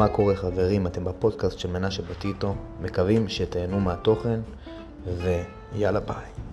מה קורה חברים? אתם בפודקאסט של מנשה בטיטו, מקווים שתהנו מהתוכן ויאללה ביי.